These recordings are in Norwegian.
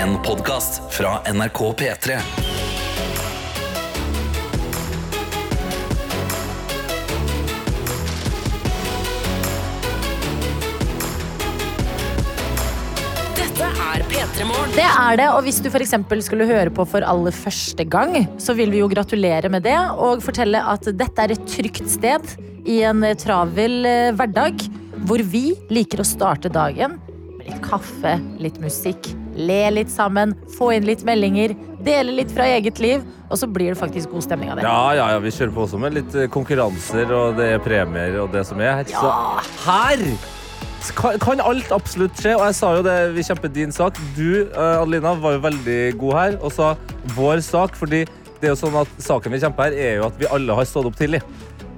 En podkast fra NRK P3. Dette er P3 Morgen. Det er det, og hvis du for eksempel skulle høre på for aller første gang, så vil vi jo gratulere med det og fortelle at dette er et trygt sted i en travel eh, hverdag, hvor vi liker å starte dagen med litt kaffe, litt musikk, le litt sammen, få inn litt meldinger, dele litt fra eget liv, og så blir det faktisk god stemning av det. Ja, ja, ja, vi kjører på også med litt eh, konkurranser, og det er premier og det som er. Så her kan, kan alt absolutt skje, og jeg sa jo det, vi kjemper din sak. Du, eh, Adelina, var jo veldig god her og sa vår sak, fordi det er jo sånn at saken vi kjemper her, er jo at vi alle har stått opp tidlig.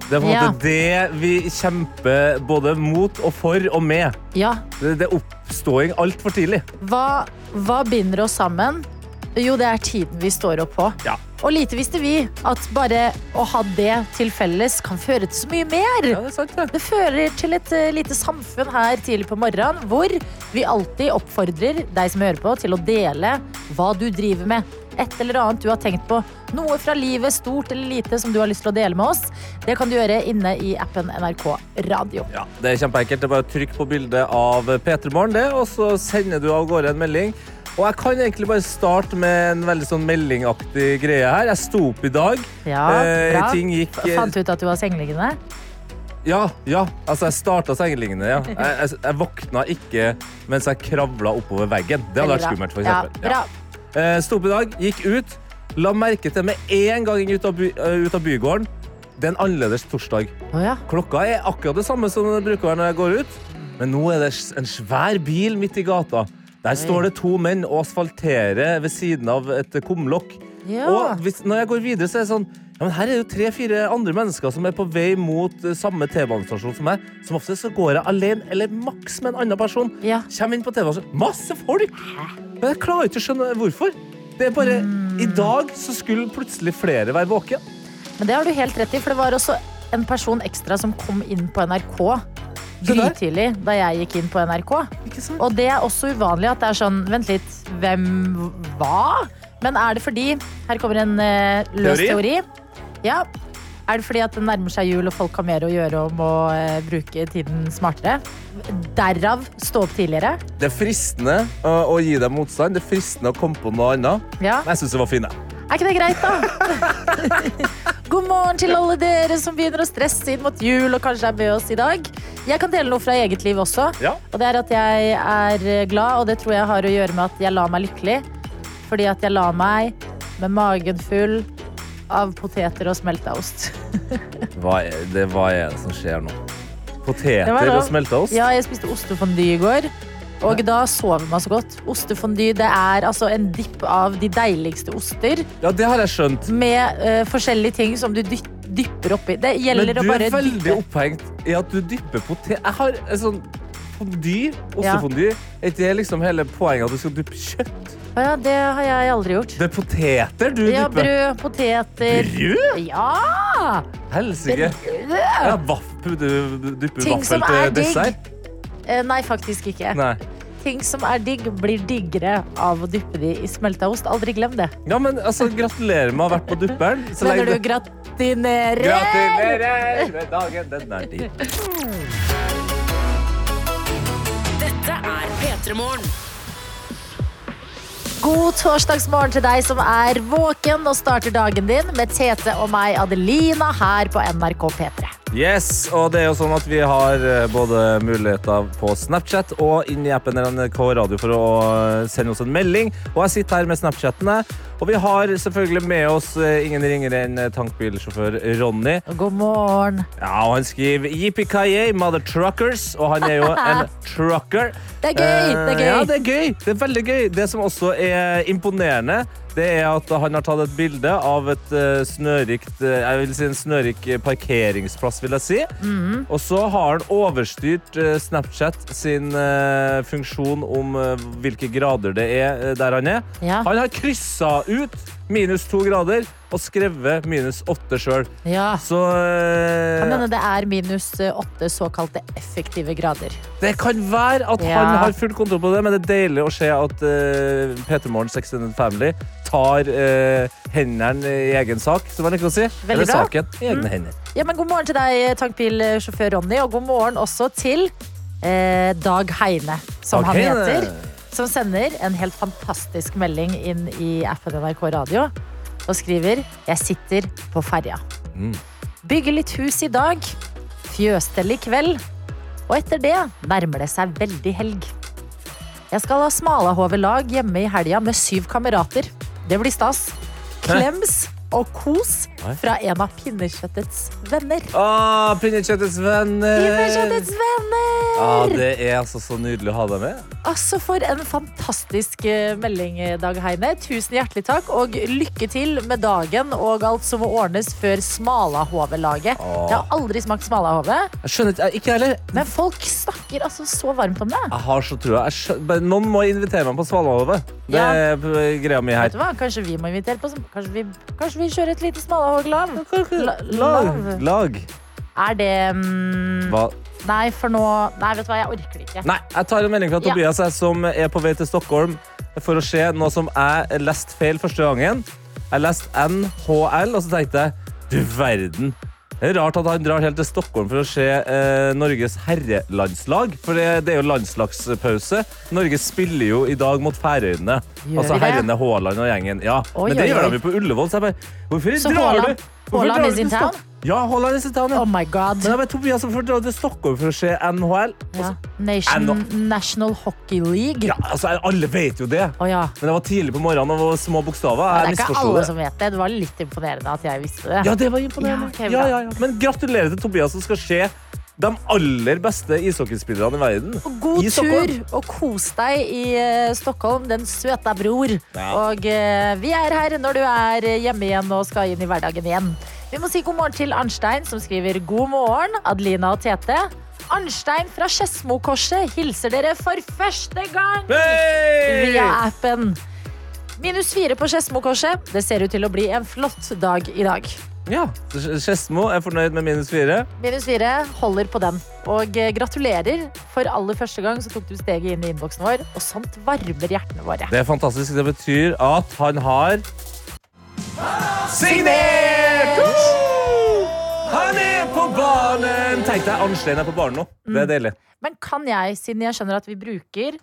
Det er på en Ja. måte det vi kjemper både mot og for og med. Ja, Det, det er oppståing altfor tidlig. hva, hva binder oss sammen? Jo, det er tiden vi står opp på. Ja. Og lite visste vi at bare å ha det til felles kan føre til så mye mer. Ja, det sant, ja. Det fører til et uh, lite samfunn her tidlig på morgenen, hvor vi alltid oppfordrer deg som hører på, til å dele hva du driver med. Et eller annet du har tenkt på. Noe fra livet, stort eller lite, som du har lyst til å dele med oss. Det kan du gjøre inne i appen NRK Radio. Ja, det er kjempeenkelt. Det er bare å trykke på bildet av P3 Morgen, det, og så sender du av gårde en melding. Og jeg kan egentlig bare starte med en veldig sånn meldingaktig greie her. Jeg sto opp i dag. Ja, Eh, bra. ting gikk eh, Fant du ut at du var sengeliggende? Ja, ja. Altså, jeg starta sengeliggende, ja. Jeg, jeg, jeg våkna ikke mens jeg kravla oppover veggen. Det hadde vært skummelt, for eksempel. Ja. bra. Sto opp i dag, gikk ut, la merke til med en gang ut av, by, eh, ut av bygården. Det er en annerledes torsdag. Oh, ja. Klokka er akkurat det samme som det bruker når jeg går ut. Men nå er det en svær bil midt i gata. Der står det to menn og asfalterer ved siden av et kumlokk. Ja. Og hvis, når jeg går videre, så er det sånn ja, men Her er det jo tre-fire andre mennesker som er på vei mot eh, samme T-banestasjon som meg. Som ofte så går jeg alene eller maks med en annen person. Ja. Kommer inn på T-banestasjonen. Masse folk! Men jeg klarer ikke å skjønne hvorfor. Det er bare, I dag så skulle plutselig flere være våken. Men det har du helt rett i, for det var også en person ekstra som kom inn på NRK grytidlig da jeg gikk inn på NRK. Og det er også uvanlig at det er sånn Vent litt, hvem Hva? Men er det fordi Her kommer en uh, løs Teori? teori. Ja. Er det fordi at det nærmer seg jul og folk har mer å gjøre om å eh, bruke tiden smartere? Derav stå opp tidligere? Det er fristende uh, å gi dem motstand. Det er fristende å komme på noe annet. Ja. Men jeg syns det var fint. jeg. Er ikke det greit, da? God morgen til alle dere som begynner å stresse inn mot jul og kanskje er med oss i dag. Jeg kan dele noe fra eget liv også. Ja. Og det er at jeg er glad, og det tror jeg har å gjøre med at jeg la meg lykkelig. Fordi at jeg la meg med magen full av poteter og smelta ost. Hva er det, hva er det som skjer nå? Poteter og smelta ost? Ja, jeg spiste ostefondy i går. Og da sover man så godt. Ostefondy det er altså en dipp av de deiligste oster. Ja, det har jeg skjønt. Med uh, forskjellige ting som du dytter dypper oppi. Det Men gjelder du å bare er veldig dyppe. opphengt i at du dypper potet... Jeg har en sånn fondy, ostefondy. Er ikke det liksom hele poenget at du skal dyppe kjøtt? Ja, det har jeg aldri gjort. Det er poteter du Ja, dupper? brød, poteter Brød? Ja! Helsike. Ja, vaff, du dupper Ting vaffel er til dessert? Eh, Nei, faktisk ikke. Nei. Ting som er digg, blir diggere av å dyppe de i smelta ost. Aldri glem det. Ja, men altså, gratulerer med å ha vært på dupperen. Så Mener du gratinerer? Gratinerer med dagen, den er din. Dette er P3 Morgen. God torsdagsmorgen til deg som er våken og starter dagen din med Tete og meg, Adelina, her på NRK P3. Yes, og det er jo sånn at vi har eh, både muligheter på Snapchat og inn i appen NRK Radio for å eh, sende oss en melding. Og jeg sitter her med Snapchatene, og vi har selvfølgelig med oss eh, ingen ringere enn tankbilsjåfør Ronny. God morgen. Ja, og han skriver Yippee mother truckers, og han er jo en trucker. Det er gøy, det er gøy. Ja, det er gøy. Det er veldig gøy. Det som også er imponerende, det er at han har tatt et bilde av et uh, snørikt eh, Jeg vil si en snørik parkeringsplass, vil jeg si. Mhm. Og så har han overstyrt uh, Snapchat sin uh, funksjon om hvilke grader det er der han er. Ja. Han har kryssa ut minus to grader og skrevet minus åtte sjøl. Ja. Så eh, Kan mener det er minus eh, åtte såkalte effektive grader. det kan være at Ja. han har full kontroll på det, men det er deilig å se at uh, Peter Morgens Extended Family tar eh, hendene i egen sak, som jeg liker å si. Veldig Eller bra. Mm. saken i egne hender. Ja, men God morgen til deg, tankbilsjåfør Ronny, og god morgen også til eh, Dag Heine, som Dag han Heine. heter. Som sender en helt fantastisk melding inn i appen NRK Radio og skriver Jeg sitter på ferja. Mm. Bygger litt hus i dag. Fjøsstell i kveld. Og etter det nærmer det seg veldig helg. Jeg skal ha smalahovelag hjemme i helga med syv kamerater. Det blir stas. Klems og kos fra en av pinnekjøttets venner. Ah, Pinnekjøttets venner! Pinnekjøttets venner! Ah, det er altså så nydelig å ha deg med. Altså, for en fantastisk eh, melding, Dag Heine. Tusen hjertelig takk, og lykke til med dagen og alt som må ordnes før Smalahove-laget. Åh. Jeg har aldri smakt Smalahove, Jeg skjønner ikke, ikke heller. men folk snakker altså så varmt om det. Jeg har så trua. Jeg Noen må invitere meg på Svalahove. Det Ja. er greia mi her. Vet du hva? Kanskje vi må invitere på som- Kanskje vi, kanskje vi kjører et lite Smalahove-lag? Lag. Lag. Er det mm, Hva? Nei, for nå Nei, vet du hva, jeg orker det ikke. Nei, jeg tar en melding fra Ja. Tobias jeg, som er på vei til Stockholm for å se noe som jeg leste feil første gangen. Jeg leste NHL, og så tenkte jeg du verden. Det er rart at han drar helt til Stockholm for å se eh, Norges herrelandslag. For det, det er jo landslagspause. Norge spiller jo i dag mot Færøyene. Gjør altså herrene Haaland og gjengen. Ja, Oi, men det oi, gjør oi. de jo på Ullevål. Så jeg bare, hvorfor Så drar Håland, du? Hvorfor Håland drar du til town? Ja, Holland is in Oh my god. Men det bare, Tobias, som drar til Stockholm for å se NHL? Ja. Nation, Ennå. National Hockey League. Ja, altså, alle vet jo det. Oh, ja. Men det var tidlig på morgenen og var små bokstaver. Det er ikke alle det. som vet det. Det var litt imponerende at jeg visste det. Ja, det var imponerende. Ja, okay, ja. Men gratulerer til Tobias som skal se de aller beste ishockeyspillerne i verden. Og God I tur, og kos deg i eh, Stockholm, den søta bror. Og eh, vi er her når du er hjemme igjen og skal inn i hverdagen igjen. Vi må si god morgen til Arnstein, som skriver god morgen, Adelina og Tete. Arnstein fra Skedsmokorset hilser dere for første gang Hey! via appen. Minus fire på Skedsmokorset. Det ser ut til å bli en flott dag i dag. Ja, Skedsmo er fornøyd med minus fire. Minus fire holder på den. Og eh, gratulerer. For aller første gang så tok du steget inn i innboksen vår, og sånt varmer hjertene våre. Det er fantastisk. Det betyr at han har Signert! Woo! Han er på banen! Tenk deg, Arnstein er på banen nå. Det er deilig. Men kan jeg, siden jeg skjønner at vi bruker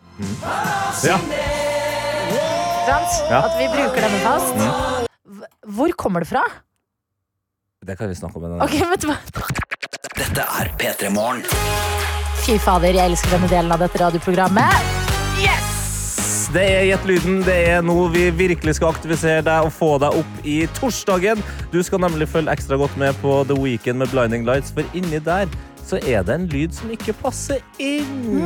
Ja. sant? Ja. At vi bruker denne fast H- Hvor kommer det fra? Det kan vi snakke om Ok, vet du hva? Dette er P3 Morgen. Fy fader, jeg elsker denne delen av dette radioprogrammet. Det er Gjett lyden. Det er nå vi virkelig skal aktivisere deg og få deg opp i torsdagen. Du skal nemlig følge ekstra godt med på The Weekend med Blinding Lights, for inni der så er det en lyd som ikke passer inn.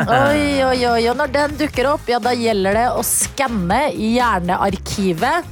Oi, oi, oi. Og når den dukker opp, ja, da gjelder det å skanne i hjernearkivet.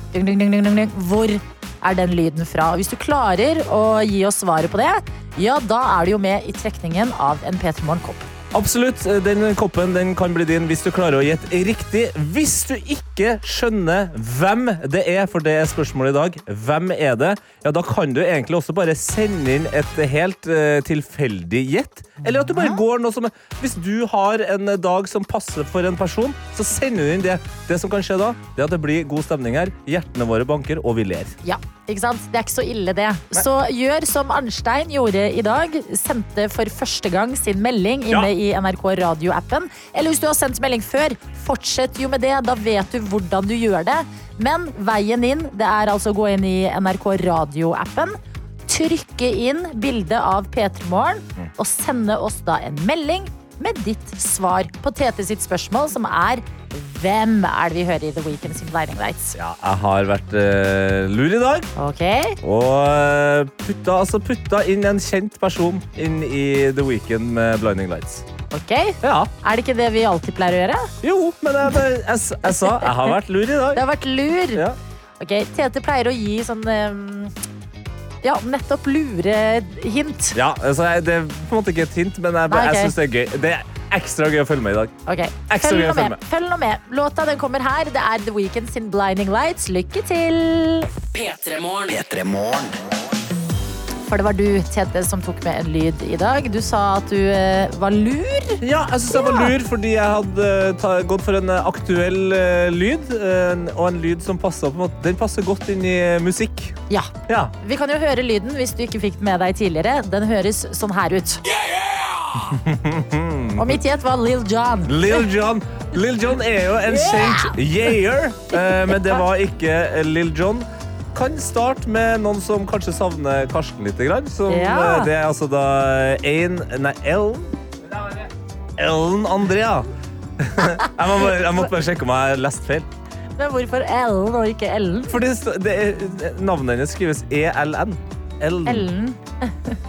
Hvor er den lyden fra? Hvis du klarer å gi oss svaret på det, ja, da er du jo med i trekningen av en P3 Morgen-kopp. Absolutt. Den koppen den kan bli din hvis du klarer å gjette riktig. Hvis du ikke skjønner hvem det er, for det er spørsmålet i dag, hvem er det, ja, da kan du egentlig også bare sende inn et helt uh, tilfeldig gjett. Eller at du bare går noe som Hvis du har en dag som passer for en person, så sender du inn det. Det som kan skje da, det er at det blir god stemning her. Hjertene våre banker, og vi ler. Ja, ikke sant? Det er ikke så ille, det. Så gjør som Arnstein gjorde i dag. Sendte for første gang sin melding inne i NRK Radio-appen. Eller hvis du har sendt melding før, fortsett jo med det. Da vet du hvordan du gjør det. Men veien inn, det er altså å gå inn i NRK Radio-appen. Trykke inn bilde av P3 Morgen og sende oss da en melding med ditt svar på Tete sitt spørsmål, som er hvem er det vi hører i The Weekend sin Blinding Lights? Ja, jeg har vært uh, lur i dag. Ok, Og eh, putta, altså putta inn en kjent person inn i The Weekend med Blinding Lights. ok. Ja, Er det ikke det vi alltid pleier å gjøre? jo, men jeg, jeg, jeg, jeg sa jeg har vært lur i Det Du har vært lur. Ja. Ok, Tete pleier å gi sånn ehm, Ja, nettopp lurehint. Ja, altså, det er på en måte ikke et hint, men jeg, Nei, ok. jeg syns det er gøy. Det, er ekstra gøy å følge med i dag. Okay. Følg nå med. Følg nå med. Låta den kommer her. Det er The Weeknd sin Blinding Lights. Lykke til! P3morgen. P3 Morgen. For det var du, Tete, som tok med en lyd i dag. Du sa at du eh, var lur. Ja, jeg syns jeg var lur fordi jeg hadde eh, ta, gått for en eh, aktuell eh, lyd. en- og en lyd som passer, på en måte, den passer godt inn i eh, musikk. Ja. Ja. Vi kan jo høre lyden hvis du ikke fikk den med deg tidligere. Den høres sånn her ut. Og mitt gjett var Lill John. Lil Jon. Lil Jon er jo en kjent yeager, eh, men det var ikke Lill Lil Jon. Kan starte med noen som kanskje savner Karsten litt. Som, Ja. eh, Det er altså da Ain Nei, Ellen. Ellen Andrea. jeg, må bare, jeg måtte bare sjekke om jeg har lest feil. Men hvorfor Ellen og ikke Ellen? For det, er, navnet hennes skrives ELN. Ellen. Ellen.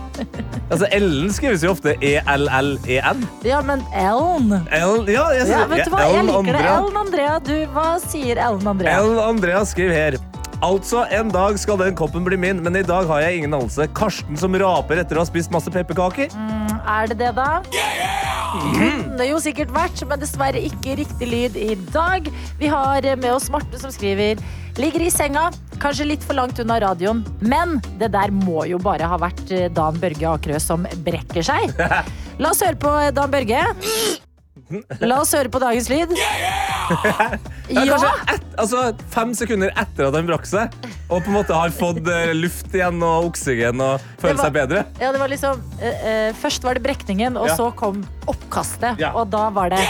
Altså, Ellen skrives jo ofte E ELLEN. Ja, men Ellen. Ellen, ja, jeg, Ja, vet du hva? Jeg liker det. Andrea. Ellen Andrea. Du, hva sier Ellen Andrea? Ellen Andrea skriver her. Altså, en dag skal den koppen bli min, men i dag har jeg ingen anelse. Karsten som raper etter å ha spist masse pepperkaker. Er det det, da? Kunne jo sikkert vært, men dessverre ikke riktig lyd i dag. Vi har med oss Marte som skriver Ligger i senga, kanskje litt for langt unna radioen, men det der må jo bare ha vært eh, Dan Børge Akerø som brekker seg. La oss høre på eh, Dan Børge. La oss høre på dagens lyd. Ja, Ja, Kanskje et, altså, fem sekunder etter at han brakk seg, og på en måte har fått eh, luft igjen og oksygen og føler seg bedre. ja det var liksom eh, eh, Først var det brekningen, og Ja. så kom oppkastet. Ja. Og da var det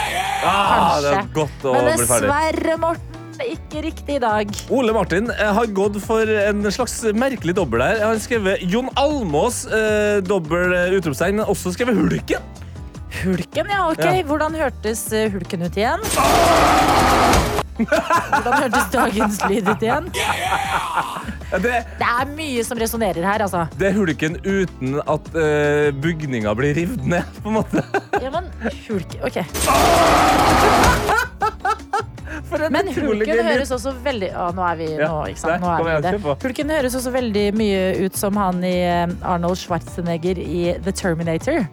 Ah, det er kanskje. godt å Men dessverre, Morten, ikke riktig i dag. Ole Martin eh, har gått for en slags merkelig dobbel her. Han har skrevet Jon Almås, eh, dobbel eh, utropstegn, men også skrevet Hulken. Hulken, ja. ok. Ja. Hvordan hørtes eh, hulken ut igjen? Hvordan hørtes dagens lyd ut igjen? Ja, Det, Det er mye som resonnerer her, altså. det er Hulken uten at uh, bygninga blir revet ned, på en måte. Ja, men hulken Ok. For en Men utrolig hulken gøy lyd. høres også veldig Å, nå er vi Ja. nå, ikke sant? Nei, Nå er vi det. kjør på. Hulken høres også veldig mye ut som han i eh, Arnold Schwarzenegger i The Terminator.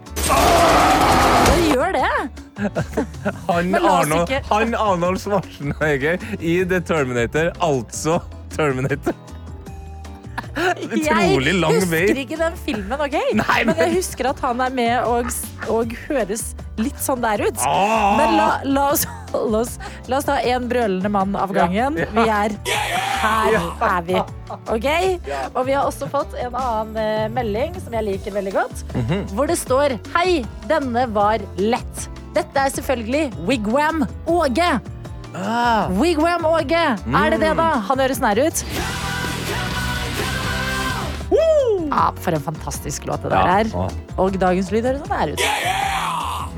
Det gjør det! Han Arnold, han Arnold Schwarzenegger i The Terminator, altså Terminator. Utrolig lang Jeg husker ikke den filmen, OK? Nei, men... men- jeg husker at han er med og, og høres litt sånn der ut. Ah! Men la, la, oss, holde oss, la oss ta én brølende mann av gangen. Ja. Vi er Her er vi. OK? Og vi har også fått en annen eh, melding som jeg liker veldig godt. Mhm. Hvor det står Hei, denne var lett. Dette er selvfølgelig Wigwam Åge. Ah. Wigwam Åge. Er det det, da? Han høres nær ut. Ja, for en fantastisk låt det der Ja. er. Ah. Og dagens lyd høres sånn her ut.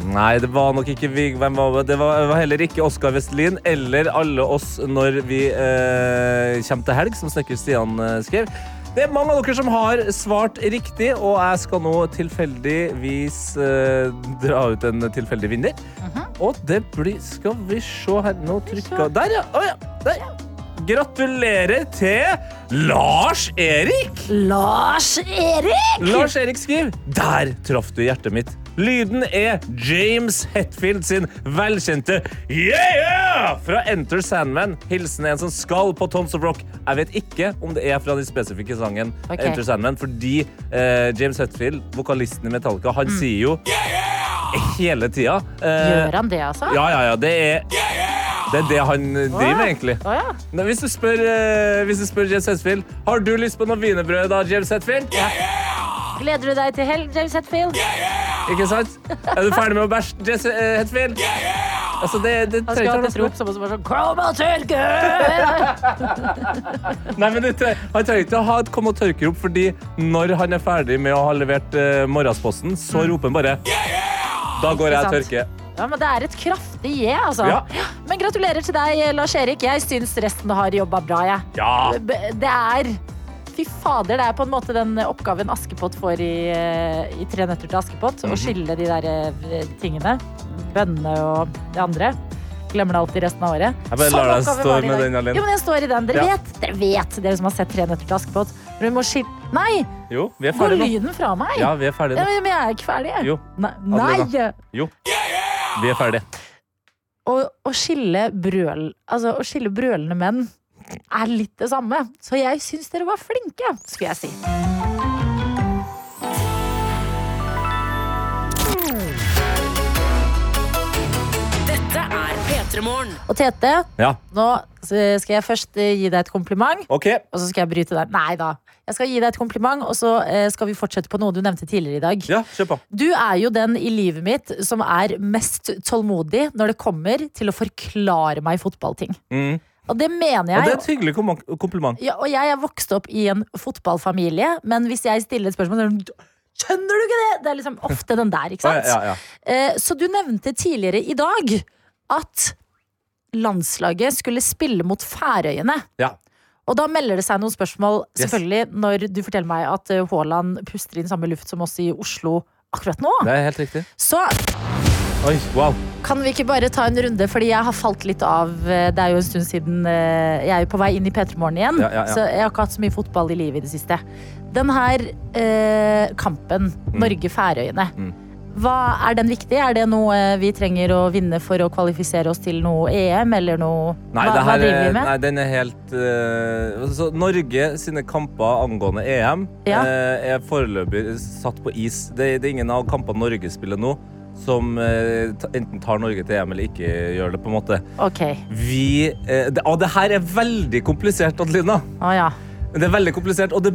Nei, det var nok ikke Vig. Hvem var det? Det var, heller ikke Oskar Vestlin eller alle oss når vi eh, kommer til helg, som snekker Stian eh, skrev. Det er mange av dere som har svart riktig, og jeg skal nå tilfeldigvis eh, dra ut en tilfeldig vinner. Og det blir Skal vi se her Nå trykka Der, ja! Å, ja. Der. Gratulerer til Lars Erik! Lars Erik! Lars Erik skriver Der traff du hjertet mitt. Lyden er James Hetfield sin velkjente Yeah! Fra Enter Sandman. Hilsen en som skal på Tons of Rock. Jeg vet ikke om det er fra den spesifikke sangen Ok. Enter Sandman, fordi eh, James Hetfield, vokalisten i Metallica, han sier jo Yeah! hele tida eh, Gjør han det, altså? Ja, ja, ja. Det er det, er det han driver med, egentlig. Å ja. Nei, hvis, du spør, eh, hvis du spør James Hetfield Har du lyst på noe wienerbrød, da, James Hetfield? Gleder du deg til helg, James Hetfield? Ikke sant? Er du ferdig med å bæsje, James eh, Hetfield? Altså, det, det Han trenger skal ha ikke et rop som som er sånn Kom og tørke! Nei, men det, tre- Han trenger ikke å ha et kom og tørke-rop, fordi når han er ferdig med å ha levert uh, morgensposten, så roper han bare Da går jeg og tørker. Ja, men det er et kraftig je, altså. Ja. Men gratulerer til deg, Lars Erik. Jeg syns resten har jobba bra, jeg. Ja. Det er Fy fader, det er på en måte den oppgaven Askepott får i, eh, i Tre nøtter til Askepott. Mhm. Å skille de der eh, tingene. Bønnene og det andre. Glemmer det alltid resten av året. Jeg bare Sånn lar deg stå i med den alene. Jo, men jeg står i den. Dere Ja. vet, dere vet, dere som har sett Tre nøtter til Askepott. Men vi må skille Nei! Jo, vi er Går ferdige nå. lyden fra meg? Ja, vi er ferdige Ja, men jeg er ikke ferdig. Jo. Nei. Nei. Jo. Vi er ferdige. Å, å skille brøl Altså, å skille brølende menn er litt det samme. Så jeg syns dere var flinke, skulle jeg si. Dette er P3 Og Tete, Ja, nå skal jeg først gi deg et kompliment, ok. og så skal jeg bryte deg. Nei da. Jeg skal gi deg et kompliment, og så eh, skal vi fortsette på noe du nevnte tidligere i dag. Ja, kjør på. Du er jo den i livet mitt som er mest tålmodig når det kommer til å forklare meg fotballting. Mm. Og det mener jeg. Og det er et hyggelig kompliment. Ja, og jeg er vokst opp i en fotballfamilie, men hvis jeg stiller et spørsmål så det, Skjønner du ikke det?! Det er liksom ofte den der, ikke sant? ja, ja. Eh, Så du nevnte tidligere i dag at landslaget skulle spille mot Færøyene. Ja. Og da melder det seg noen spørsmål, Yes. selvfølgelig, når du forteller meg at eh, Haaland puster inn samme luft som oss i Oslo akkurat nå. Det er helt riktig. Så Oi, wow. kan vi ikke bare ta en runde, fordi jeg har falt litt av. eh, Det er jo en stund siden eh, jeg er på vei inn i P3 Morgen igjen. Ja, ja, ja. Så jeg har ikke hatt så mye fotball i livet i det siste. Den her eh, kampen, Norge-Færøyene. Mm. Hva Er den viktig? Er det noe vi trenger å vinne for å kvalifisere oss til noe EM, eller noe Nei, hva, hva driver vi med? nei, den er helt uh, så Norge sine kamper angående EM Ja. uh, er foreløpig satt på is. Det, det er ingen av kampene Norge spiller nå som eh, enten tar Norge til EM eller ikke gjør det, på en måte. Okay. Vi eh, det, Og det her er veldig komplisert, Adelina. Oh, ja. Det er veldig komplisert, og det,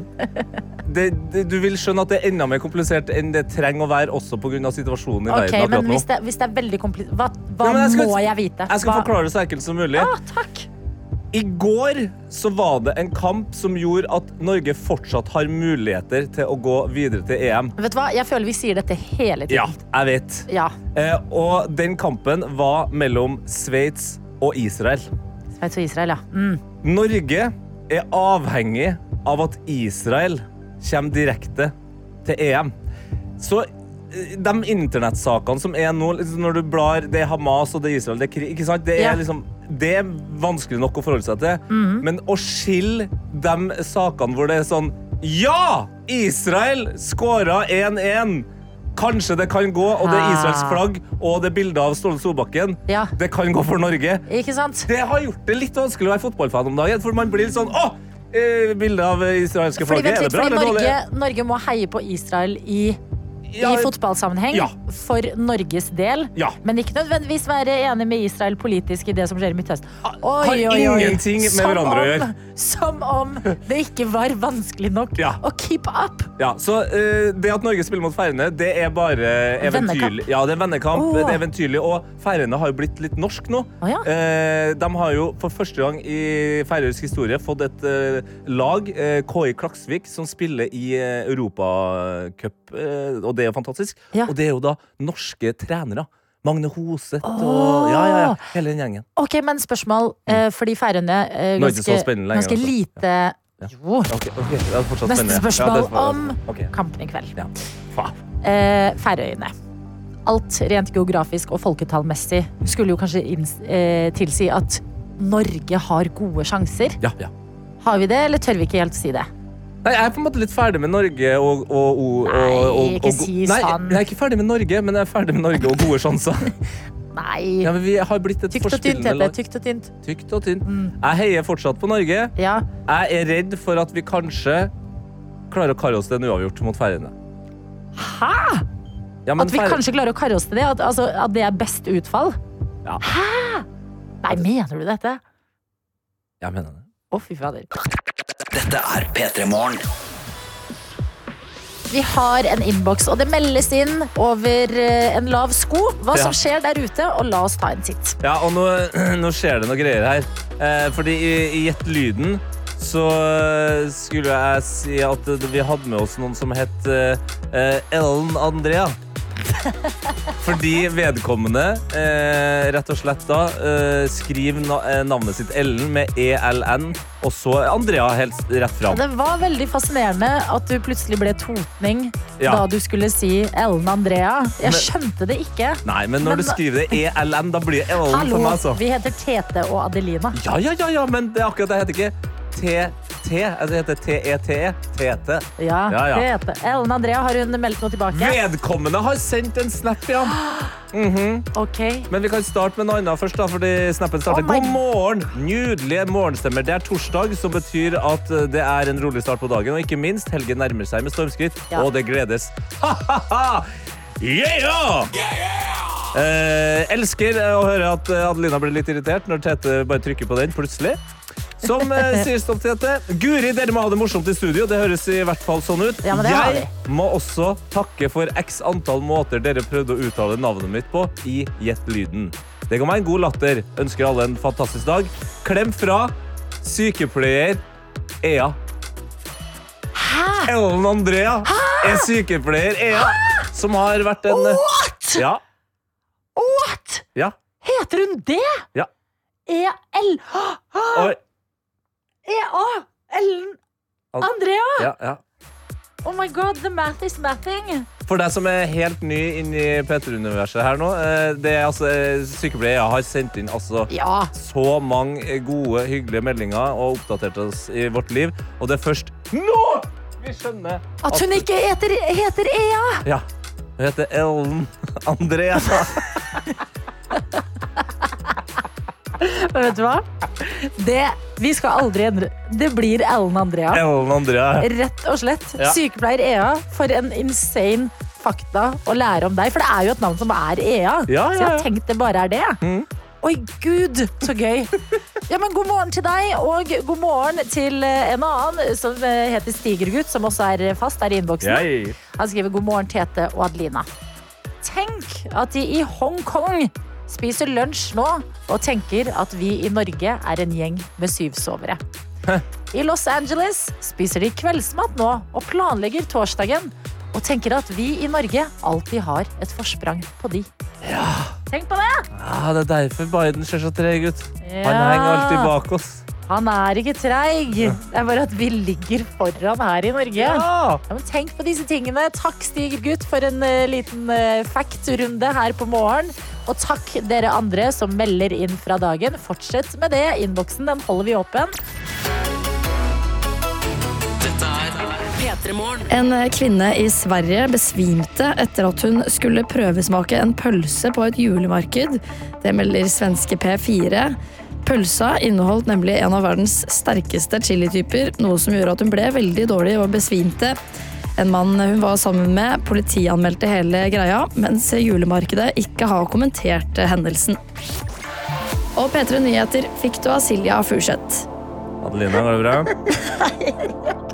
det, det, du vil skjønne at det er enda mer komplisert enn det trenger å være, også pga. situasjonen i okay, verden akkurat men nå. hvis det, hvis det er veldig komplisert Hva, hva Ja, jeg skal- må jeg vite? Jeg skal hva? forklare det så enkelt som mulig. Ah, takk. I går så var det en kamp som gjorde at Norge fortsatt har muligheter til å gå videre til EM. Vet du hva? Jeg føler vi sier dette hele tiden. Ja, jeg vet. Ja. Eh, og den kampen var mellom Sveits og Israel. Sveits og Israel, ja. Mm. Norge er avhengig av at Israel kommer direkte til EM. Så eh, de internettsakene som er nå, liksom når du blar Det er Hamas og det er Israel, det er krig. Ikke sant? Det er, Ja. liksom, det er vanskelig nok å forholde seg til. Mhm. Men å skille de sakene hvor det er sånn Ja! Israel skåra 1-1! Kanskje det kan gå, og det er Israels flagg og det er bilde av Ståle Solbakken. Ja. Det kan gå for Norge. Ikke sant? Det har gjort det litt vanskelig å være fotballfan om dagen, for man blir litt sånn Å! Bildet bilde av israelske Fordi, flagget. Er det bra eller Norge. Norge må heie på Israel i, Ja, i fotballsammenheng Ja. for Norges del. Ja. Men ikke nødvendigvis være enig med Israel politisk i det som skjer i Midtøsten. har ingenting med Som hverandre å gjøre. Som om det ikke var vanskelig nok å keep up. Ja, så uh, Det at Norge spiller mot Færøyene, det er bare eventyrlig. Vennekamp. Ja, det er vennekamp. Oh. Det er eventyrlig, Og Færøyene har jo blitt litt norsk nå. Oh. Eh, de har jo for første gang i færøysk historie fått et uh, lag, KI Klaksvik, som spiller i uh, Europacup, og det er fantastisk. Ja. Og det er jo da norske trenere. Magne Hoseth og Åh. ja, ja, ja, hele den gjengen. Ok, men spørsmål, eh, feirende eh, er det ikke så ganske, lenger, ganske altså. lite Jo. Ok, okay. det fortsatt Neste spørsmål Ja, det om okay. kampen i kveld. ja. Eh, Færøyene. Alt rent geografisk og folketallmessig skulle jo kanskje eh, tilsi at Norge har gode sjanser. Ja, ja. Har vi det, eller tør vi ikke helt si det? Nei, jeg er på en måte litt ferdig med Norge og, og, og, Nei, og, og ikke si sånn. Nei, jeg er ikke ferdig med Norge, men jeg er ferdig med Norge og gode sjanser. Nei. Ja, men vi har blitt et Tykt og tynt, heter det. Tykt og tynt. Tykt og tynt. Mm. Jeg heier fortsatt på Norge. Ja. Jeg er redd for at vi kanskje klarer å karre oss til en uavgjort mot Færøyene. Hæ? Ja, At vi Færøy- kanskje klarer å karre oss til det? At, altså, at det er best utfall? Ja. Hæ? Nei, mener du dette? Jeg mener det. Å, fy fader. Dette er P3 Morgen. Vi har en innboks, og det meldes inn over eh, en lav sko hva Ja. som skjer der ute, og la oss ta en titt. Ja, og nå, nå skjer det noe greier her. Eh, fordi i, i Gjett lyden så eh, skulle jeg si at vi hadde med oss noen som het eh, eh, Ellen Andrea. Fordi vedkommende eh, rett og slett da eh, skriver na eh, navnet sitt Ellen med ELN, og så Andrea helt rett fram. Det var veldig fascinerende at du plutselig ble totning Ja. da du skulle si Ellen Andrea. Jeg Men- skjønte det ikke. Nei, men når Men du skriver det ELN, da blir det Ellen Hallo, for meg, altså. vi heter Tete og Adelina. Ja, ja, ja, ja, men det er akkurat det jeg heter ikke T. Altså, heter T-E-T-E. Tete. Ja, Ja, ja. Tete. Ellen Andrea, har hun meldt noe tilbake? Vedkommende har sendt en snap, ja. Ok. Men vi kan starte med noe annet først, da, fordi snappen starter. Oh God morgen! Nydelige morgenstemmer. Det er torsdag, som betyr at eh, det er en rolig start på dagen. Og ikke minst, helgen nærmer seg med stormskritt, Ja. og det gledes. Ha-ha-ha! Yeah! Eh, elsker å høre at eh, Adelina blir litt irritert når Tete bare trykker på den plutselig. Som eh, sier stopp, Tete. Guri, dere må ha det morsomt i studio. Det høres i hvert fall sånn ut. Ja, Jeg må også takke for x antall måter dere prøvde å uttale navnet mitt på i Gjett lyden. Det ga meg en god latter. Ønsker alle en fantastisk dag. Klem fra sykepleier Ea. Hæ? Ellen Andrea er sykepleier Ea, Hæ? som har vært en What?! Ja. What?! ja. Heter hun det? Ja. E-L Oi. E-A Ellen Andrea! Ja, ja. Oh my god, the math is mathing. For deg som er helt ny inn i P3-universet her nå, eh, det er altså eh, sykepleier Ea har sendt inn altså Ja. så mange gode, hyggelige meldinger og oppdatert oss i vårt liv. Og det er først nå vi skjønner At hun ikke heter, heter Ea! Ja. Hun heter Ellen Andrea. Men vet du hva? Det, vi skal aldri endre Det blir Ellen Andrea. Ellen Andrea. Rett og slett. Ja. Sykepleier Ea, for en insane fakta å lære om deg. For det er jo et navn som er Ea. Ja, Så jeg har tenkt det bare er det. Mm. Oi, gud, så gøy. Ja, men God morgen til deg, og god morgen til eh, en annen som eh, heter Stigergutt, som også er fast der i innboksen. Han skriver god morgen, Tete og Adelina. Tenk at de i Hongkong spiser lunsj nå og tenker at vi i Norge er en gjeng med syvsovere. I Los Angeles spiser de kveldsmat nå og planlegger torsdagen og tenker at vi i Norge alltid har et forsprang på de. Tenk på det! Ja, det er derfor Biden ser så treg ut. Han henger alltid bak oss. Han er ikke treig. Det er bare at vi ligger foran her i Norge. Ja. Ja, men tenk på disse tingene. Takk, Stigergutt, for en uh, liten uh, fact-runde her på morgen. Og takk dere andre som melder inn fra dagen. Fortsett med det. Innboksen den holder vi åpen. Dette P3 Morgen. En kvinne i Sverige besvimte etter at hun skulle prøvesmake en pølse på et julemarked. Det melder svenske P4. Pølsa inneholdt nemlig en av verdens sterkeste chilityper, noe som gjorde at hun ble veldig dårlig og besvimte. En mann hun var sammen med, politianmeldte hele greia, mens julemarkedet ikke har kommentert hendelsen. Og P3 Nyheter fikk du av Silja Furseth. Adelina, går det bra?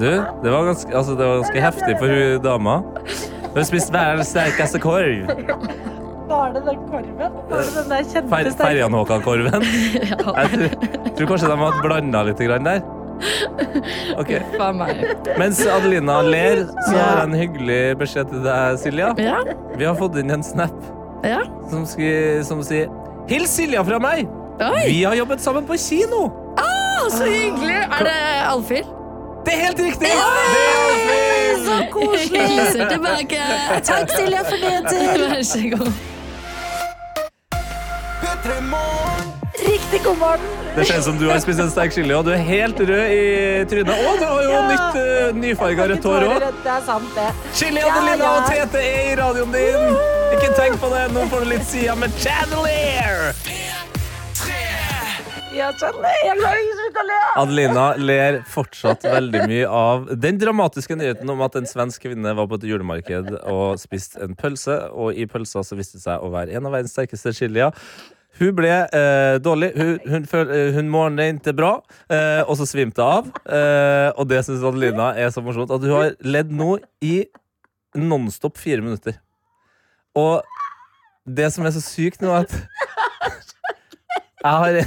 Du, det var ganske, altså, det var ganske heftig for hun dama. Hun har spist verdens sterkeste korv. Var det den korven? Var det den der Fer kjente Ferjanhåkan-korven. Jeg tror, tror kanskje de har blanda litt der. Ok. Mens Adelina ler, så har jeg en hyggelig beskjed til deg, Silja. Ja, Vi har fått inn en snap ja. som, skri, som sier Hils Silja fra meg! Oi, Vi har jobbet sammen på kino! så hyggelig! Er det Alfhild? Det er helt riktig! Det er Så koselig! Hilser tilbake. Takk, Silja, for det. Vær så god. Riktig god morgen. Det ser ut som du har spist en sterk chili, og du er helt rød i trynet. Og du har jo Ja. nytt uh, nyfarga rødt hår òg. Det er sant, det. Chili, Adelina ja. og Tete er i radioen din. Ikke tenk på det. Nå får du litt sida med Chandelier. Ja. Adelina ler fortsatt veldig mye av den dramatiske nyheten om at en svensk kvinne var på et julemarked og spiste en pølse, og i pølsa så viste det seg å være en av verdens sterkeste chilier. Hun ble eh, dårlig. Hun, hun, føl- eh, hun morgnet ikke bra, eh, og så svimte av. Eh, og det syns Adelina er så morsomt at hun har ledd nå i nonstop fire minutter. Og det som er så sykt nå, er at jeg har, jeg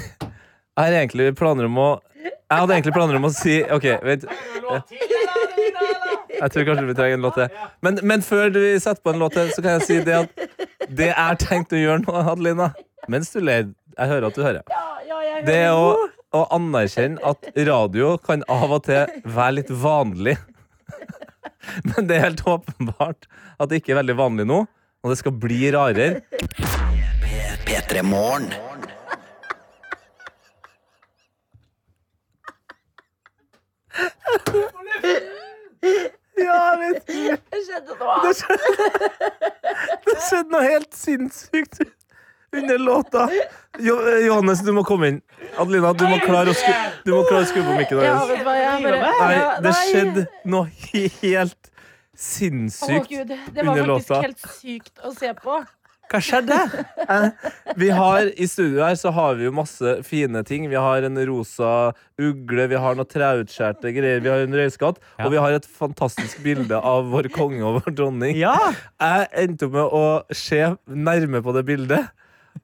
har egentlig planer om å Jeg hadde egentlig planer om å si OK, vent. Jeg tror kanskje vi trenger en låt til. Men, men før vi setter på en låt til, så kan jeg si det at det jeg har tenkt å gjøre nå, Adelina, mens du ler Jeg hører at du hører. Ja, ja, hører. Det er å, å anerkjenne at radio kan av og til være litt vanlig. Men det er helt åpenbart at det ikke er veldig vanlig nå, og det skal bli rarere. P3 Morgen. Ja, jeg vet Det skjedde noe. Det skjedde noe helt sinnssykt under låta. Jo, eh, Johannes, du må komme inn. Adelina, du må klare å skru, du klare å skru på mikken. Ja, deres. Nei, det skjedde noe helt Sinnssykt under låta det var faktisk helt sykt å se på. Hva skjedde? Vi har I studio her så har vi jo masse fine ting. Vi har en rosa ugle, vi har noe treutskjærte greier, vi har en røyskatt, Ja. og vi har et fantastisk bilde av vår konge og vår dronning. Ja! Jeg endte opp med å se nærme på det bildet.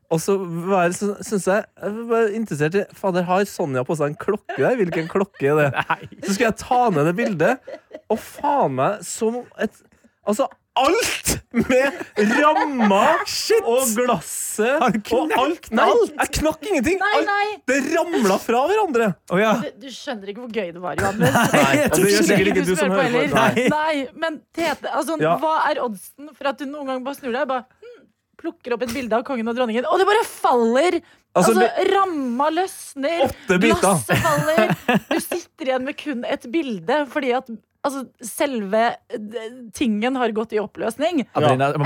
Og så var jeg, synes jeg, var interessert i Fader, har Sonja på seg en klokke der? Hvilken klokke er det? Så skal jeg ta ned det bildet, og faen meg som et Altså, alt med ramma og glasset og alt. Nei, alt? jeg knakk ingenting. Nei, Alt, det ramla fra hverandre. Oh, ja. Du, du skjønner ikke hvor gøy det var, Johannes. Nei, det gjør sikkert ikke du som hører på. Nei. Nei. Nei, men Tete, altså, Ja. hva er oddsen for at du noen gang bare snur deg bare plukker opp et bilde av kongen og dronningen, og det bare faller? Altså, Altså, ramma løsner, glasset faller. Du sitter igjen med kun et bilde fordi at altså, selve eh, tingen har gått i oppløsning.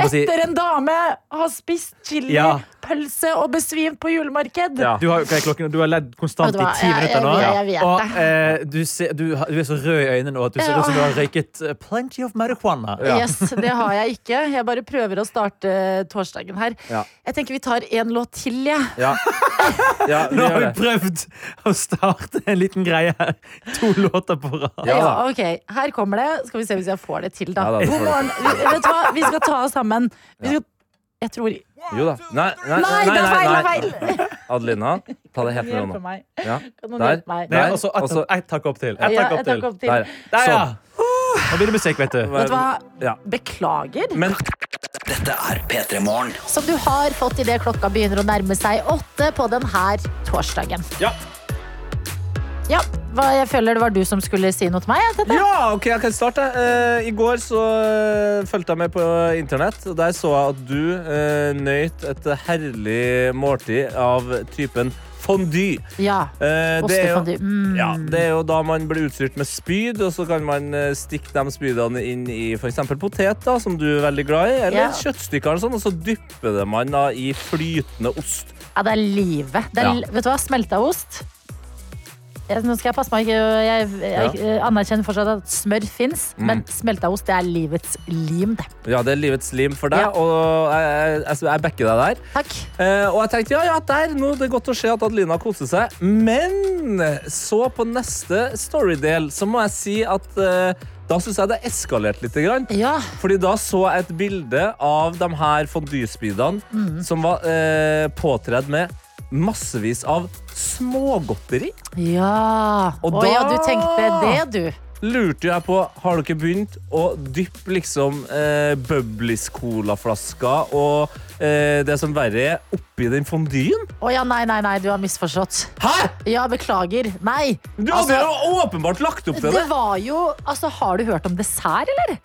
Si Etter en dame har spist chili, Ja. Pølse og besvimt på julemarked. Ja. du har, klokken? du har ledd konstant var, i ti jeg- minutter nå. jeg- jeg vet og eh, du, ser, du, du er så rød i øynene nå at du ser Ja. ut som du har røyket eh, plenty of marijuana. Ja. Yes, det har jeg ikke. Jeg bare prøver å starte torsdagen her. Ja. Jeg tenker vi tar en låt til, jeg. Ja. ja, Nå har vi prøvd å starte en liten greie her. To låter på rad. Ja ok, Her kommer det. Skal vi se hvis jeg får det til, da. Ja da, God morgen. Vi- Vet du hva, vi skal ta oss sammen. Vi skal Jeg tror Jo da. Nei, nei, Nei, det er feil! Det nei. Adelina, ta det helt med Hjelpe nå. meg. Ja. Kan noen Der. hjelpe meg? Nei, Der, og så og så- ett takk opp til. Et Ja, takk opp til. opp til. Der. Der, ja. Sånn. Nå blir det musikk, vet du. Vet du hva? Ja. Beklager. Men dette er P3 Morgen. Som du har fått idet klokka begynner å nærme seg åtte på denne torsdagen. Ja. Ja, hva, jeg føler det var du som skulle si noe til meg. Dette. Ja, ok, jeg kan starte. Uh, I går så uh, fulgte jeg med på internett, og der så jeg at du uh, nøyt et herlig måltid av typen fondue. Ja, det er Ostefondue. Mm. Ja, det er jo da man blir utstyrt med spyd, og så kan man stikke de spydene inn i f.eks. potet, da, som du er veldig glad i, eller Ja. kjøttstykker, og sånn, og så dypper det man da i flytende ost. Ja, det er livet. Det er, Ja. Vet du hva? Smelta ost. Nå skal jeg passe meg Jeg, jeg, jeg anerkjenner fortsatt at smør fins, Mm. men smelta ost det er livets lim. det. Ja, det er livets lim for deg, Ja. og jeg, jeg, backer deg der. Takk. Eh, og jeg tenkte ja, ja, der, nå det er godt å se at Adelina koser seg. Men så på neste storydel så må jeg si at eh, da syns jeg det eskalerte litt. Grann. Ja. Fordi da så jeg et bilde av de her fondue-spydene Mm. som var eh, påtredd med massevis av smågodteri. Ja. Og Å da- ja, du tenkte det, du. Lurte jeg på, har dere begynt å dyppe liksom eh, Bubblies colaflasker og eh, det som verre er, oppi den fondyen? Å ja, nei, nei, nei, du har misforstått. Hæ?! Ja, beklager. Nei. Du hadde Altså, jo åpenbart lagt opp til det. det var jo Altså, har du hørt om dessert, eller?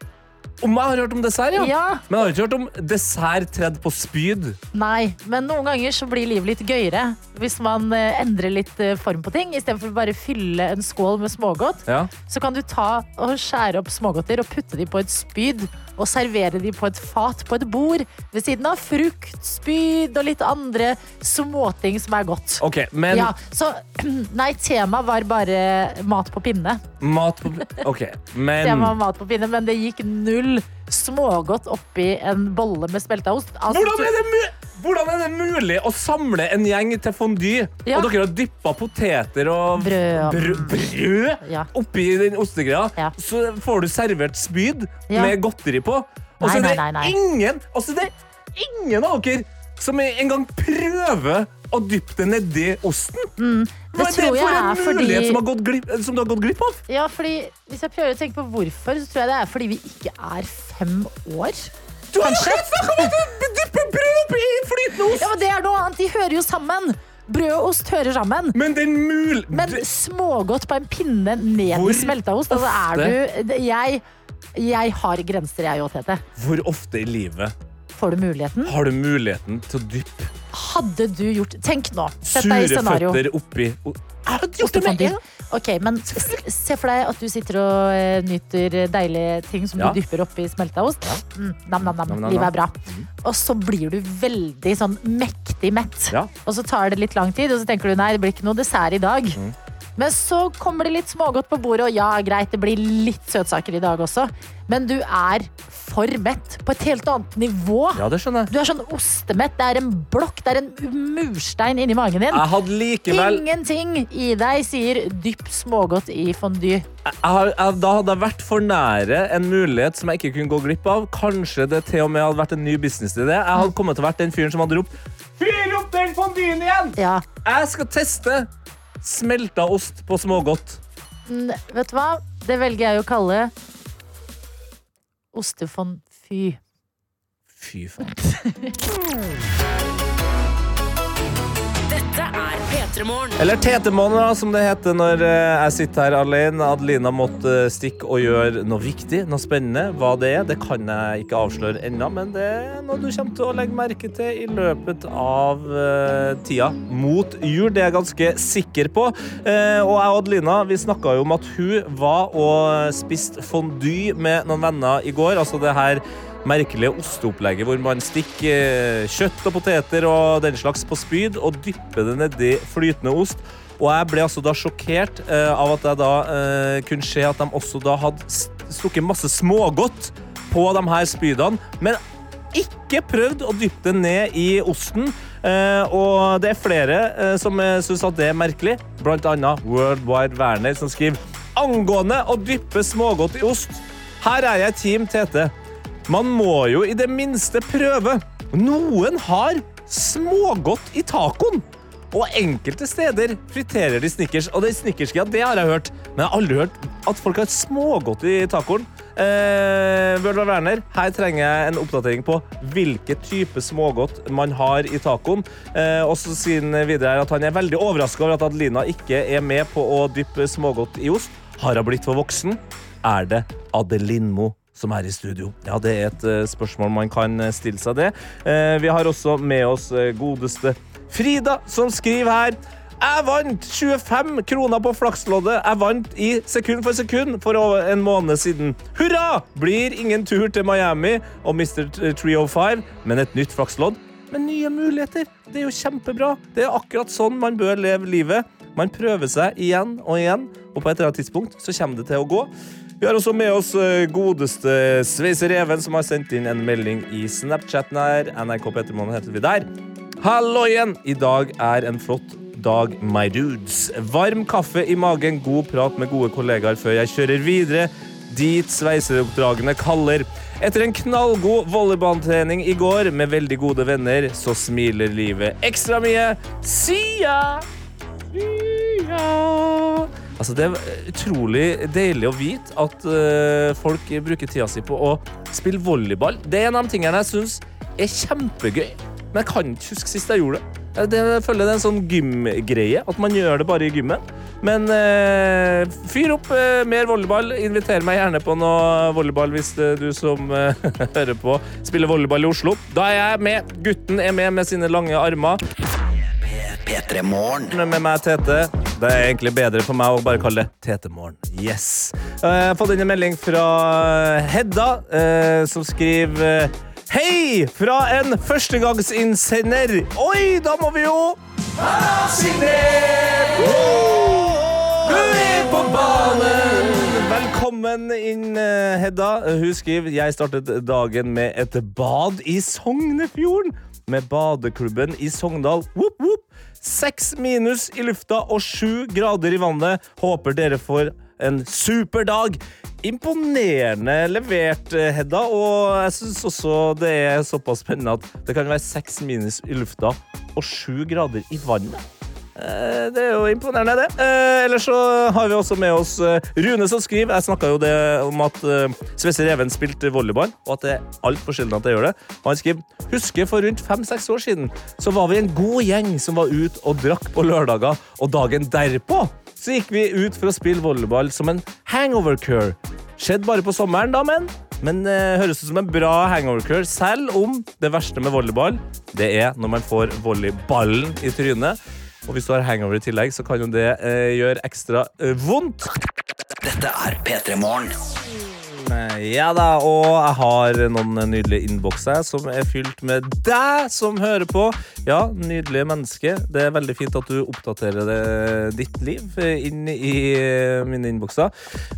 Om jeg har hørt om dessert, ja. Ja. Men jeg har ikke hørt om dessert tredd på spyd. Nei, men noen ganger så blir livet litt gøyere hvis man eh, endrer litt eh, form på ting. Istedenfor bare fylle en skål med smågodt, Ja. så kan du ta og skjære opp smågodter og putte dem på et spyd og servere de på et fat på et bord ved siden av frukt, spyd og litt andre småting som er godt. OK, men Ja, så nei, temaet var bare mat på pinne. mat på OK, men Tema var mat på pinne, men det gikk null smågodt oppi en bolle med smelta ost. Altså, hvordan er, det mu hvordan er det mulig å samle en gjeng til fondy, Ja. og dere har dyppa poteter og Brød. brød, brød Ja. oppi den ostegreia? Ja. Så får du servert spyd med godteri på. Og så er det ingen altså det er ingen av dere som engang prøver å dyppe det nedi osten. Mm, Det Hva er det for en mulighet fordi som, har gått glipp, som du har gått glipp av? Ja, fordi Hvis jeg prøver å tenke på hvorfor, så tror jeg det er fordi vi ikke er fem år. Kanskje? om at du dypper brød oppi flytende ost! Ja, men Det er noe annet. De hører jo sammen. Brød og ost hører sammen. Men den mul... Men smågodt på en pinne ned i smelta ost altså, er du, jeg, jeg har grenser, jeg òg, Tete. Hvor ofte i livet får du muligheten. Har du muligheten til å dyppe Hadde du gjort Tenk nå. Sett deg i sure scenario. føtter oppi Jeg hadde gjort det med en Ok, men se for deg at du sitter og eh, nyter deilige ting som Ja. du dypper oppi smelta ost. Mm, nam, nam, nam. Nam, nam, Livet er bra. Og så blir du veldig sånn mektig mett. Ja. Og så tar det litt lang tid, og så tenker du nei, det blir ikke noe dessert i dag. Mm. Men så kommer det litt smågodt på bordet, og ja, greit, det blir litt søtsaker i dag også. Men du er for mett på et helt annet nivå. Ja, det skjønner jeg. Du er sånn ostemett. Det er en blokk, det er en murstein inni magen din. Jeg hadde likevel Ingenting i deg sier dypp smågodt i fondue. jeg har, jeg, Da hadde jeg vært for nære en mulighet som jeg ikke kunne gå glipp av. Kanskje det til og med hadde vært en ny businessidé. Jeg hadde kommet til å vært den fyren som hadde ropt Fyr opp den fondyen igjen! Ja. Jeg skal teste smelta ost på smågodt. Mm, vet du hva? Det velger jeg å kalle ostefond fy. Fy faen. Eller Tetemåned, som det heter når eh, jeg sitter her alene. Adelina måtte eh, stikke og gjøre noe viktig, noe spennende. Hva det er, det kan jeg ikke avsløre ennå, men det er noe du kommer til å legge merke til i løpet av eh, tida mot jul. Det er jeg ganske sikker på. Og jeg og Adelina vi snakka jo om at hun var og spiste fondue med noen venner i går. Altså det her merkelige osteopplegget hvor man stikker eh, kjøtt og poteter og den slags på spyd og dypper det nedi flytende ost. Og jeg ble altså da sjokkert eh, av at jeg da eh, kunne se at de også da hadde st- stukket masse smågodt på de her spydene. Men ikke prøvd å dyppe det ned i osten. Eh, og det er flere eh, som uh, syns at det er merkelig, blant annet Worldwide Werner, som skriver angående å dyppe smågodt i ost. Her er jeg Team Tete. Man må jo i det minste prøve. Noen har smågodt i tacoen. Og enkelte steder friterer de snickers. Og det snickersgreia, det har jeg hørt. Men jeg har aldri hørt at folk har smågodt i tacoen. Eh, of Werner, her trenger jeg en oppdatering på hvilke type smågodt man har i tacoen. Eh, og så sier han videre at han er veldig overraska over at Adelina ikke er med på å dyppe smågodt i ost. Har hun blitt for voksen? Er det Adelinmo som er i studio? Ja, det er et eh, spørsmål man kan eh, stille seg det. Eh, vi har også med oss godeste Frida, som skriver her. Jeg vant 25 kroner på flaksloddet. Jeg vant i sekund for sekund for en måned siden. Hurra! Blir ingen tur til Miami og Mr. 305, men et nytt flakslodd med nye muligheter. Det er jo kjempebra. Det er akkurat sånn man bør leve livet. Man prøver seg igjen og igjen, og på et eller annet tidspunkt så kommer det til å gå. Vi har også med oss eh, godeste Sveiser Even, som har sendt inn en melding i Snapchaten her. NRK Petermoen heter vi der. Hallo igjen! I dag er en flott dag, my dudes. Varm kaffe i magen, god prat med gode kollegaer før jeg kjører videre dit sveiseroppdragene kaller. Etter en knallgod volleyballtrening i går med veldig gode venner, så smiler livet ekstra mye. Sia! Sia! Altså, det er utrolig deilig å vite at uh, folk bruker tida si på å spille volleyball. Det er en av de tingene jeg syns er kjempegøy, men jeg kan ikke huske sist jeg gjorde det. Det jeg føler det er en sånn gymgreie, at man gjør det bare i gymmen. Men uh, fyr opp uh, mer volleyball. Inviter meg gjerne på noe volleyball hvis uh, du som hører på, spiller volleyball i Oslo. Da er jeg med. Gutten er med med sine lange armer. P3 Morgen. Med meg, Tete. Det er egentlig bedre for meg å bare kalle det Tetemorgen. Yes. Eh, Jeg har fått inn en melding fra Hedda, eh, som skriver eh, Hei! Fra en førstegangsinnsender. Oi, da må vi jo Signert! Du er på banen! Velkommen inn, Hedda. Hun skriver jeg startet dagen med et bad i Sognefjorden. Med badeklubben i Sogndal. Whoop, whoop. Seks minus i lufta og sju grader i vannet. Håper dere får en super dag. Imponerende levert, eh, Hedda. Og jeg syns også det er såpass spennende at det kan være seks minus i lufta og sju grader i vannet. Eh, Det er jo imponerende, det. Eh, ellers så har vi også med oss eh, Rune som skriver. Jeg snakka jo det om at Svesse Reven spilte volleyball, og at det er altfor sjelden at jeg gjør det. Og han skriver husker for rundt fem-seks år siden så var vi en god gjeng som var ute og drakk på lørdager, og dagen derpå så gikk vi ut for å spille volleyball som en hangover cure. Skjedde bare på sommeren, da, men men eh, høres ut som en bra hangover-cure, selv om det verste med volleyball, det er når man får volleyballen i trynet. Og hvis du har hangover i tillegg, så kan jo det eh, gjøre ekstra eh, vondt. Dette er P3 Morgen. Ja da, og jeg har noen nydelige innbokser som er fylt med deg som hører på. Ja, nydelige menneske. Det er veldig fint at du oppdaterer det, ditt liv inn i eh, mine innbokser.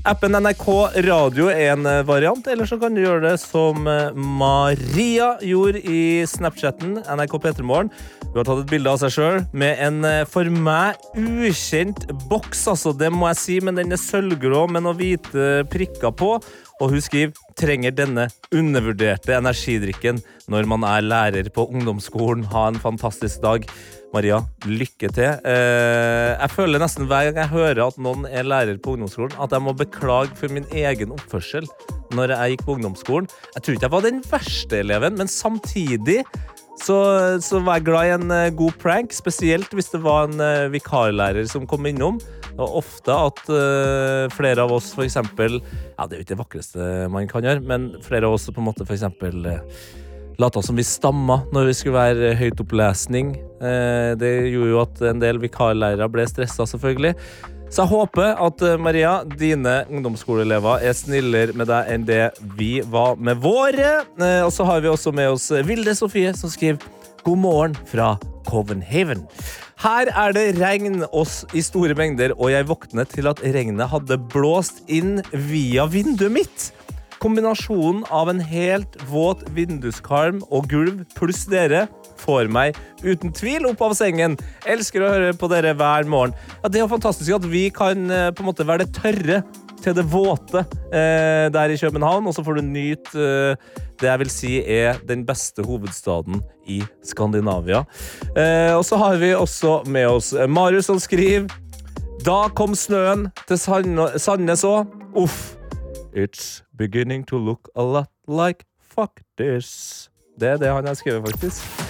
Appen NRK Radio er en eh, variant, eller så kan du gjøre det som eh, Maria gjorde i Snapchatten, NRK P3morgen. Hun har tatt et bilde av seg sjøl med en eh, for meg ukjent boks, altså. Det må jeg si, men den er sølvgrå med noen hvite prikker på. Og hun skriver trenger denne undervurderte energidrikken når man er lærer på ungdomsskolen. Ha en fantastisk dag. Maria, lykke til. Eh, jeg føler nesten hver gang jeg hører at noen er lærer på ungdomsskolen, at jeg må beklage for min egen oppførsel når jeg gikk på ungdomsskolen. Jeg tror ikke jeg var den verste eleven, men samtidig så, så var jeg glad i en eh, god prank, spesielt hvis det var en eh, vikarlærer som kom innom. Og ofte at uh, flere av oss for eksempel Ja, det er jo ikke det vakreste man kan gjøre, men flere av oss på en måte for eksempel eh, lata som vi stamma når vi skulle være høytopplesning. Uh, det gjorde jo at en del vikarlærere ble stressa, selvfølgelig. Så jeg håper at Maria, dine ungdomsskoleelever er snillere med deg enn det vi var med våre. Uh, Og så har vi også med oss Vilde Sofie, som skriver God morgen fra Covenhaven. Her er det regn oss i store mengder, og jeg våknet til at regnet hadde blåst inn via vinduet mitt. Kombinasjonen av en helt våt vinduskarm og gulv pluss dere får meg uten tvil opp av sengen. Elsker å høre på dere hver morgen. Ja, det er jo fantastisk at vi kan eh, på en måte være det tørre til det våte eh, der i København, og så får du nyte eh, det jeg vil si er den beste hovedstaden i Skandinavia. Eh, og så har vi også med oss eh, Marius som skriver Da kom snøen til Sand- Sandnes òg. Uff. It's beginning to look a lot like fuck this. Det er det han har skrevet, faktisk.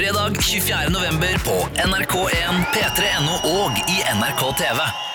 P3 Gull. Fredag 24. november på NRK1, P3.no og i NRK TV.